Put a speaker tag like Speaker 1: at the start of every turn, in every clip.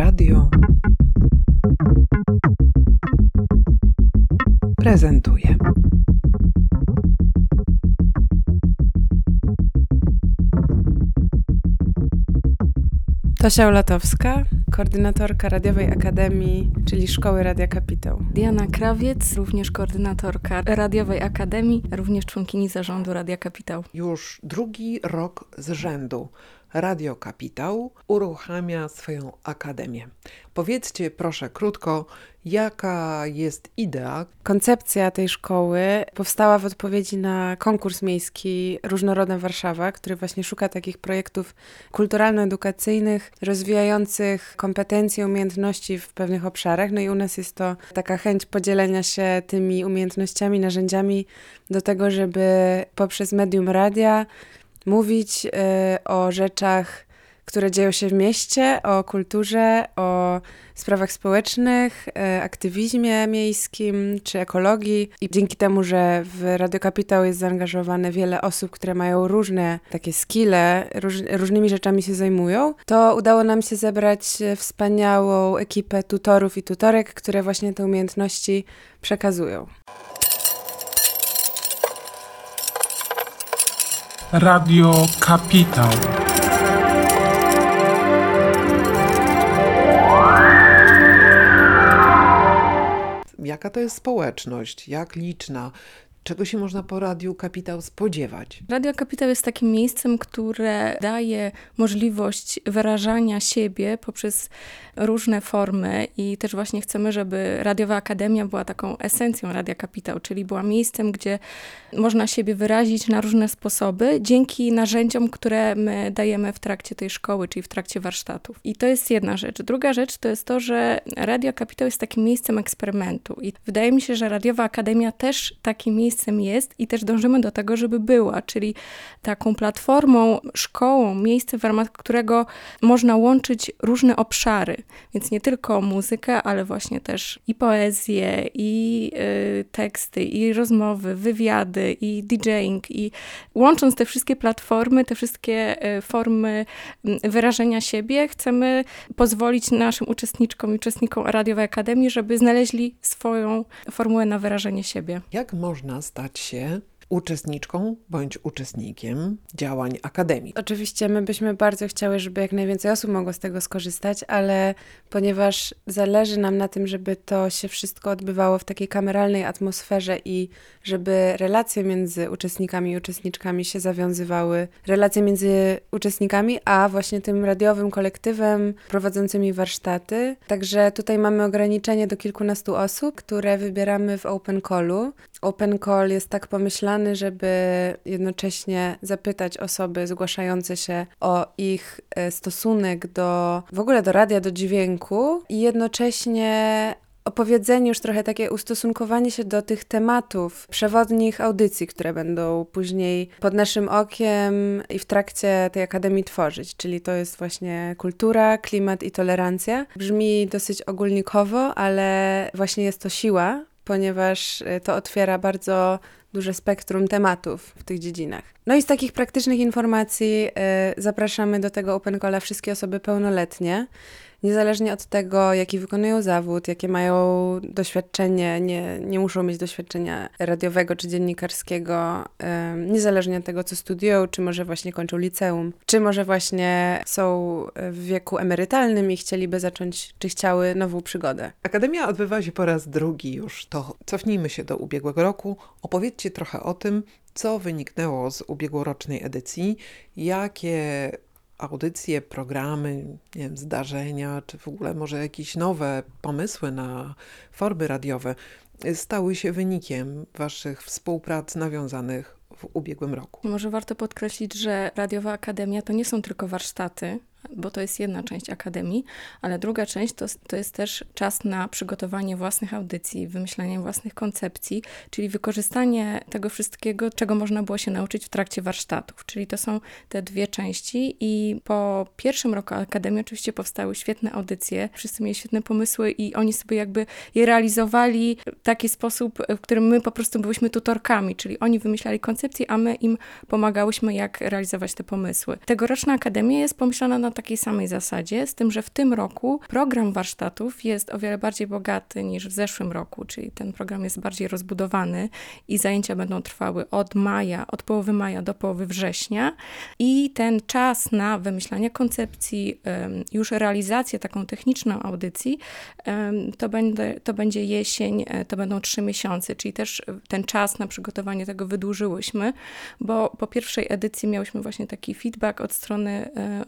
Speaker 1: Radio prezentuje. Tosia Olatowska, koordynatorka Radiowej Akademii, czyli Szkoły Radia Kapitał.
Speaker 2: Diana Krawiec, również koordynatorka Radiowej Akademii, również członkini zarządu Radia Kapitał.
Speaker 1: Już drugi rok z rzędu Radio Kapitał uruchamia swoją akademię. Powiedzcie proszę krótko, jaka jest idea?
Speaker 3: Koncepcja tej szkoły powstała w odpowiedzi na konkurs miejski Różnorodna Warszawa, który właśnie szuka takich projektów kulturalno-edukacyjnych, rozwijających kompetencje, umiejętności w pewnych obszarach. No i u nas jest to taka chęć podzielenia się tymi umiejętnościami, narzędziami do tego, żeby poprzez medium radia mówić y, o rzeczach, które dzieją się w mieście, o kulturze, o sprawach społecznych, y, aktywizmie miejskim czy ekologii. I dzięki temu, że w Radio Kapitał jest zaangażowane wiele osób, które mają różne takie skille, róż, różnymi rzeczami się zajmują, to udało nam się zebrać wspaniałą ekipę tutorów i tutorek, które właśnie te umiejętności przekazują.
Speaker 4: Radio Kapitał.
Speaker 1: Jaka to jest społeczność? Jak liczna? Czego się można po Radiu Kapitał spodziewać?
Speaker 2: Radio Kapitał jest takim miejscem, które daje możliwość wyrażania siebie poprzez różne formy i też właśnie chcemy, żeby Radiowa Akademia była taką esencją Radia Kapitał, czyli była miejscem, gdzie można siebie wyrazić na różne sposoby dzięki narzędziom, które my dajemy w trakcie tej szkoły, czyli w trakcie warsztatów. I to jest jedna rzecz. Druga rzecz to jest to, że Radio Kapitał jest takim miejscem eksperymentu i wydaje mi się, że Radiowa Akademia też takim miejscem jest i też dążymy do tego, żeby była, czyli taką platformą, szkołą, miejscem, w ramach którego można łączyć różne obszary. Więc nie tylko muzykę, ale właśnie też i poezję, i y, teksty, i rozmowy, wywiady, i DJing. I łącząc te wszystkie platformy, te wszystkie y, formy y, wyrażenia siebie, chcemy pozwolić naszym uczestniczkom i uczestnikom Radiowej Akademii, żeby znaleźli swoją formułę na wyrażenie siebie.
Speaker 1: Jak można stać się uczestniczką bądź uczestnikiem działań Akademii.
Speaker 3: Oczywiście my byśmy bardzo chciały, żeby jak najwięcej osób mogło z tego skorzystać, ale ponieważ zależy nam na tym, żeby to się wszystko odbywało w takiej kameralnej atmosferze i żeby relacje między uczestnikami i uczestniczkami się zawiązywały, relacje między uczestnikami, a właśnie tym radiowym kolektywem prowadzącymi warsztaty. Także tutaj mamy ograniczenie do kilkunastu osób, które wybieramy w Open Callu. Open Call jest tak pomyślany, żeby jednocześnie zapytać osoby zgłaszające się o ich e, stosunek do w ogóle do radia, do dźwięku i jednocześnie opowiedzenie, już trochę takie ustosunkowanie się do tych tematów przewodnich audycji, które będą później pod naszym okiem i w trakcie tej akademii tworzyć. Czyli to jest właśnie kultura, klimat i tolerancja. Brzmi dosyć ogólnikowo, ale właśnie jest to siła ponieważ y, to otwiera bardzo duże spektrum tematów w tych dziedzinach. No i z takich praktycznych informacji y, zapraszamy do tego Open Calla wszystkie osoby pełnoletnie, niezależnie od tego, jaki wykonują zawód, jakie mają doświadczenie, nie, nie muszą mieć doświadczenia radiowego czy dziennikarskiego, niezależnie od tego, co studiują, czy może właśnie kończą liceum, czy może właśnie są w wieku emerytalnym i chcieliby zacząć, czy chciały nową przygodę.
Speaker 1: Akademia odbywa się po raz drugi już. To cofnijmy się do ubiegłego roku. Opowiedzcie trochę o tym, co wyniknęło z ubiegłorocznej edycji, jakie audycje, programy, nie wiem, zdarzenia, czy w ogóle może jakieś nowe pomysły na formy radiowe stały się wynikiem Waszych współprac nawiązanych w ubiegłym roku.
Speaker 2: Może warto podkreślić, że Radiowa Akademia to nie są tylko warsztaty, bo to jest jedna część akademii, ale druga część to, to jest też czas na przygotowanie własnych audycji, wymyślanie własnych koncepcji, czyli wykorzystanie tego wszystkiego, czego można było się nauczyć w trakcie warsztatów. Czyli to są te dwie części i po pierwszym roku akademii oczywiście powstały świetne audycje, wszyscy mieli świetne pomysły i oni sobie jakby je realizowali w taki sposób, w którym my po prostu byliśmy tutorkami, czyli oni wymyślali koncepcje, a my im pomagałyśmy, jak realizować te pomysły. Tegoroczna akademia jest pomyślana na takiej samej zasadzie, z tym, że w tym roku program warsztatów jest o wiele bardziej bogaty niż w zeszłym roku, czyli ten program jest bardziej rozbudowany i zajęcia będą trwały od maja, od połowy maja do połowy września. I ten czas na wymyślanie koncepcji, już realizację taką techniczną audycji, to, będzie, to będzie jesień, e, to będą trzy miesiące, czyli też ten czas na przygotowanie tego wydłużyłyśmy, bo po pierwszej edycji miałyśmy właśnie taki feedback od strony e,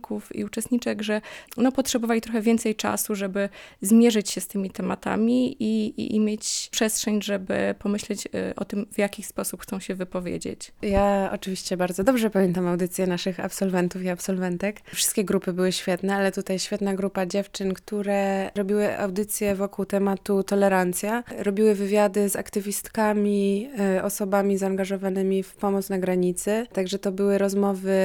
Speaker 2: uczestników i uczestniczek, że no, potrzebowali trochę więcej czasu, żeby zmierzyć się z tymi tematami i, i, i mieć przestrzeń, żeby pomyśleć e, o tym, w jaki sposób chcą się wypowiedzieć.
Speaker 3: Ja oczywiście bardzo dobrze pamiętam audycję naszych absolwentów i absolwentek. Wszystkie grupy były świetne, ale tutaj świetna grupa dziewczyn, które robiły audycje wokół tematu tolerancja, robiły wywiady z aktywistkami, e, osobami zaangażowanymi w pomoc na granicy. Także to były rozmowy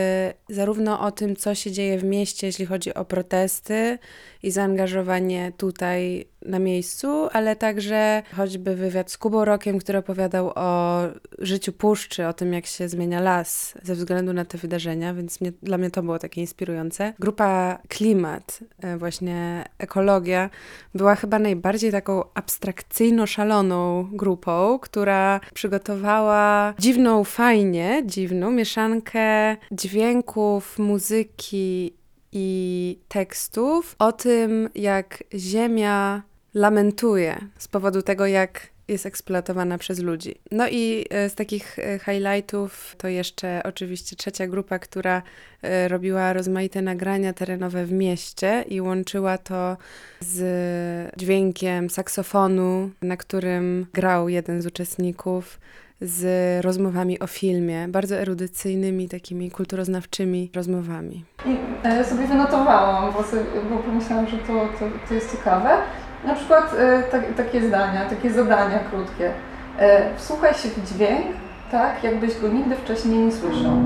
Speaker 3: zarówno o tym, co się dzieje w mieście, jeśli chodzi o protesty i zaangażowanie tutaj na miejscu, ale także choćby wywiad z Kubą Rokiem, który opowiadał o życiu puszczy, o tym, jak się zmienia las ze względu na te wydarzenia, więc mnie, dla mnie to było takie inspirujące. Grupa Klimat, e, właśnie ekologia, była chyba najbardziej taką abstrakcyjno-szaloną grupą, która przygotowała dziwną, fajnie dziwną mieszankę dźwięków, muzyki i tekstów o tym, jak Ziemia lamentuje z powodu tego, jak jest eksploatowana przez ludzi. No i e, z takich e, highlightów to jeszcze oczywiście trzecia grupa, która e, robiła rozmaite nagrania terenowe w mieście i łączyła to z dźwiękiem saksofonu, na którym grał jeden z uczestników z rozmowami o filmie, bardzo erudycyjnymi, takimi kulturoznawczymi rozmowami.
Speaker 5: I sobie wynotowałam, bo, sobie, bo pomyślałam, że to, to, to jest ciekawe. Na przykład e, tak, takie zdania, takie zadania krótkie. E, wsłuchaj się w dźwięk, tak, jakbyś go nigdy wcześniej nie słyszał.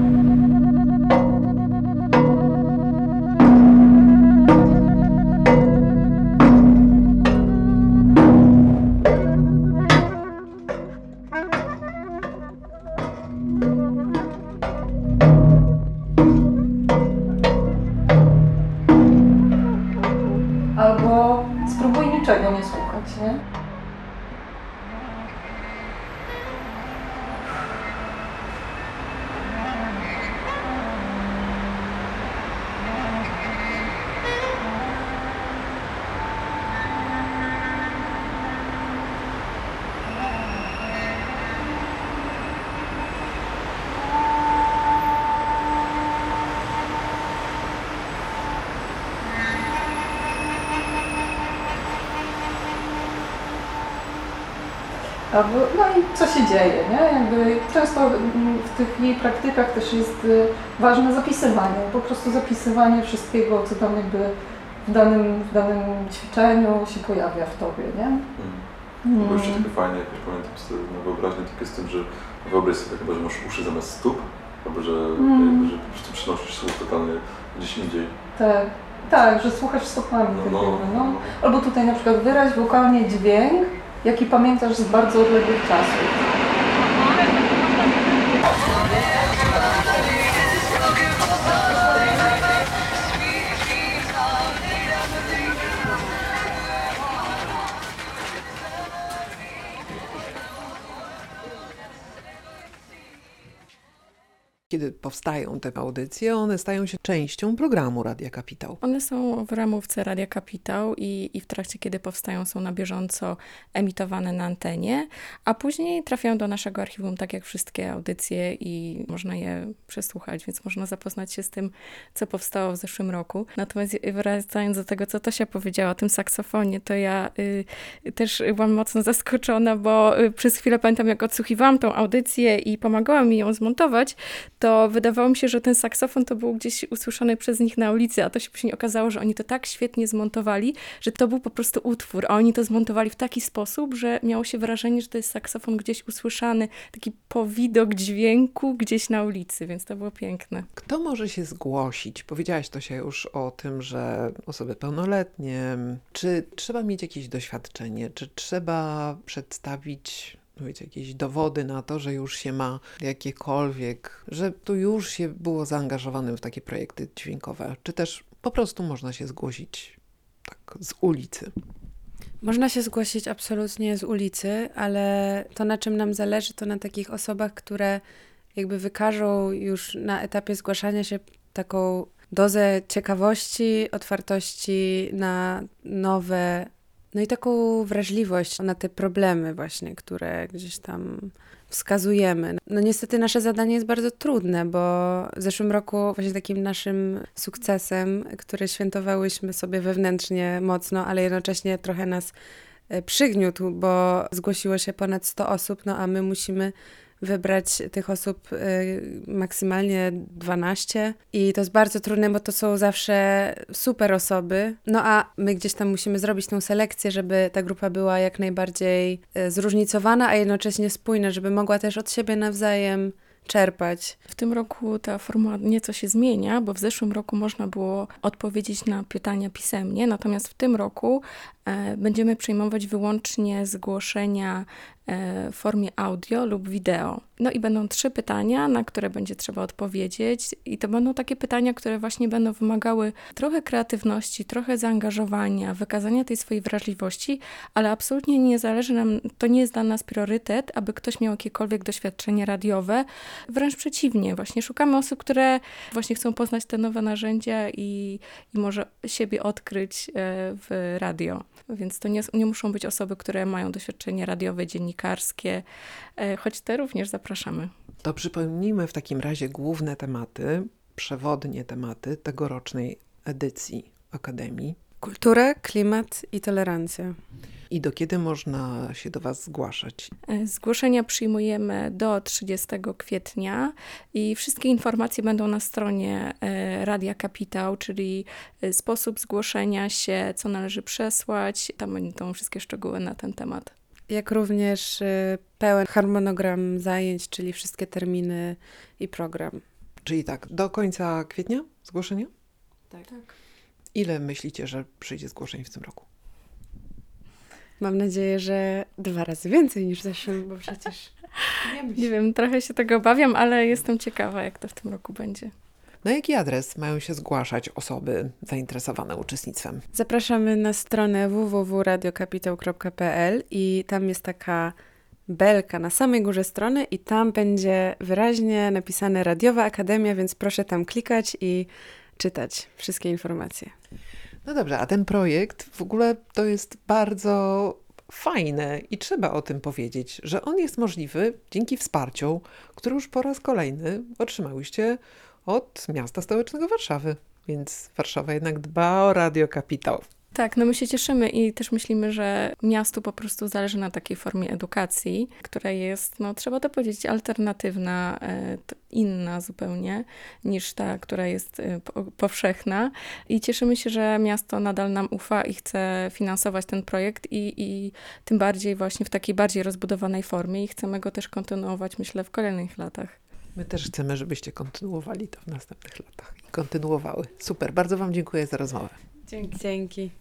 Speaker 5: Albo, no i co się dzieje, nie? Jakby często w tych jej praktykach też jest y, ważne zapisywanie, po prostu zapisywanie wszystkiego, co tam jakby w danym, w danym ćwiczeniu się pojawia w tobie, nie? Mm.
Speaker 6: Mm. Bo jeszcze takie fajnie, jak pamiętam na wyobraźnię, tak jest tym, że wyobraź sobie chyba, że masz uszy zamiast stóp, albo że, mm. że po prostu przenosisz słuch totalnie gdzieś indziej.
Speaker 5: Tak. Tak, że słuchasz stopami no, no, no. no. Albo tutaj na przykład wyraź wokalnie dźwięk, jaki pamiętasz z bardzo odległych czasów.
Speaker 1: Kiedy powstają te audycje, one stają się częścią programu Radia Kapitał.
Speaker 2: One są w ramówce Radia Kapitał i, i w trakcie, kiedy powstają, są na bieżąco emitowane na antenie, a później trafiają do naszego archiwum, tak jak wszystkie audycje i można je przesłuchać, więc można zapoznać się z tym, co powstało w zeszłym roku. Natomiast wracając do tego, co Tosia powiedziała o tym saksofonie, to ja y, też byłam mocno zaskoczona, bo y, przez chwilę pamiętam, jak odsłuchiwałam tą audycję i pomagałam mi ją zmontować, to wydawało mi się, że ten saksofon to był gdzieś usłyszany przez nich na ulicy, a to się później okazało, że oni to tak świetnie zmontowali, że to był po prostu utwór, a oni to zmontowali w taki sposób, że miało się wrażenie, że to jest saksofon gdzieś usłyszany, taki powidok dźwięku gdzieś na ulicy, więc to było piękne.
Speaker 1: Kto może się zgłosić? Powiedziałaś to się już o tym, że osoby pełnoletnie. Czy trzeba mieć jakieś doświadczenie? Czy trzeba przedstawić wiecie, jakieś dowody na to, że już się ma jakiekolwiek, że tu już się było zaangażowanym w takie projekty dźwiękowe, czy też po prostu można się zgłosić tak z ulicy.
Speaker 3: Można się zgłosić absolutnie z ulicy, ale to na czym nam zależy, to na takich osobach, które jakby wykażą już na etapie zgłaszania się taką dozę ciekawości, otwartości na nowe, no i taką wrażliwość na te problemy właśnie, które gdzieś tam wskazujemy. No niestety nasze zadanie jest bardzo trudne, bo w zeszłym roku właśnie takim naszym sukcesem, który świętowałyśmy sobie wewnętrznie mocno, ale jednocześnie trochę nas e, przygniótł, bo zgłosiło się ponad 100 osób, no a my musimy wybrać tych osób y, maksymalnie 12 i to jest bardzo trudne, bo to są zawsze super osoby. No a my gdzieś tam musimy zrobić tą selekcję, żeby ta grupa była jak najbardziej y, zróżnicowana, a jednocześnie spójna, żeby mogła też od siebie nawzajem czerpać.
Speaker 2: W tym roku ta formuła nieco się zmienia, bo w zeszłym roku można było odpowiedzieć na pytania pisemnie, natomiast w tym roku będziemy przyjmować wyłącznie zgłoszenia e, w formie audio lub wideo. No i będą trzy pytania, na które będzie trzeba odpowiedzieć, i to będą takie pytania, które właśnie będą wymagały trochę kreatywności, trochę zaangażowania, wykazania tej swojej wrażliwości, ale absolutnie nie zależy nam, to nie jest dla nas priorytet, aby ktoś miał jakiekolwiek doświadczenie radiowe. Wręcz przeciwnie, właśnie szukamy osób, które właśnie chcą poznać te nowe narzędzia i, i może siebie odkryć e, w radio. Więc to nie, nie muszą być osoby, które mają doświadczenie radiowe, dziennikarskie, e, choć te również zapraszamy.
Speaker 1: To przypomnijmy w takim razie główne tematy, przewodnie tematy tegorocznej edycji Akademii.
Speaker 3: Kultura, klimat i tolerancja.
Speaker 1: I do kiedy można się do Was zgłaszać?
Speaker 2: E, Zgłoszenia przyjmujemy do 30 kwietnia i wszystkie informacje będą na stronie e, Radia Kapitał, czyli e, sposób zgłoszenia się, co należy przesłać. Tam będą wszystkie szczegóły na ten temat.
Speaker 3: Jak również pełen harmonogram zajęć, czyli wszystkie terminy i program.
Speaker 1: Czyli tak, do końca kwietnia zgłoszenia?
Speaker 3: Tak.
Speaker 1: Ile myślicie, że przyjdzie zgłoszeń w tym roku?
Speaker 3: Mam nadzieję, że dwa razy więcej niż w zeszłym, bo przecież nie
Speaker 2: wiem, trochę się tego obawiam, ale jestem ciekawa, jak to w tym roku będzie.
Speaker 1: Na jaki adres mają się zgłaszać osoby zainteresowane uczestnictwem?
Speaker 3: Zapraszamy na stronę www.radiokapitał.pl i tam jest taka belka na samej górze strony i tam będzie wyraźnie napisane Radiowa Akademia, więc proszę tam klikać i czytać wszystkie informacje.
Speaker 1: No dobrze, a ten projekt w ogóle to jest bardzo fajne i trzeba o tym powiedzieć, że on jest możliwy dzięki wsparciu, które już po raz kolejny otrzymałyście od miasta stołecznego Warszawy. Więc Warszawa jednak dba o Radio Kapitał.
Speaker 2: Tak, no my się cieszymy i też myślimy, że miastu po prostu zależy na takiej formie edukacji, która jest, no trzeba to powiedzieć, alternatywna, e, inna zupełnie niż ta, która jest e, po- powszechna. I cieszymy się, że miasto nadal nam ufa i chce finansować ten projekt i, i tym bardziej właśnie w takiej bardziej rozbudowanej formie i chcemy go też kontynuować, myślę, w kolejnych latach.
Speaker 1: My też chcemy, żebyście kontynuowali to w następnych latach i kontynuowały. Super, bardzo Wam dziękuję za rozmowę.
Speaker 3: Dzięki. Dzięki.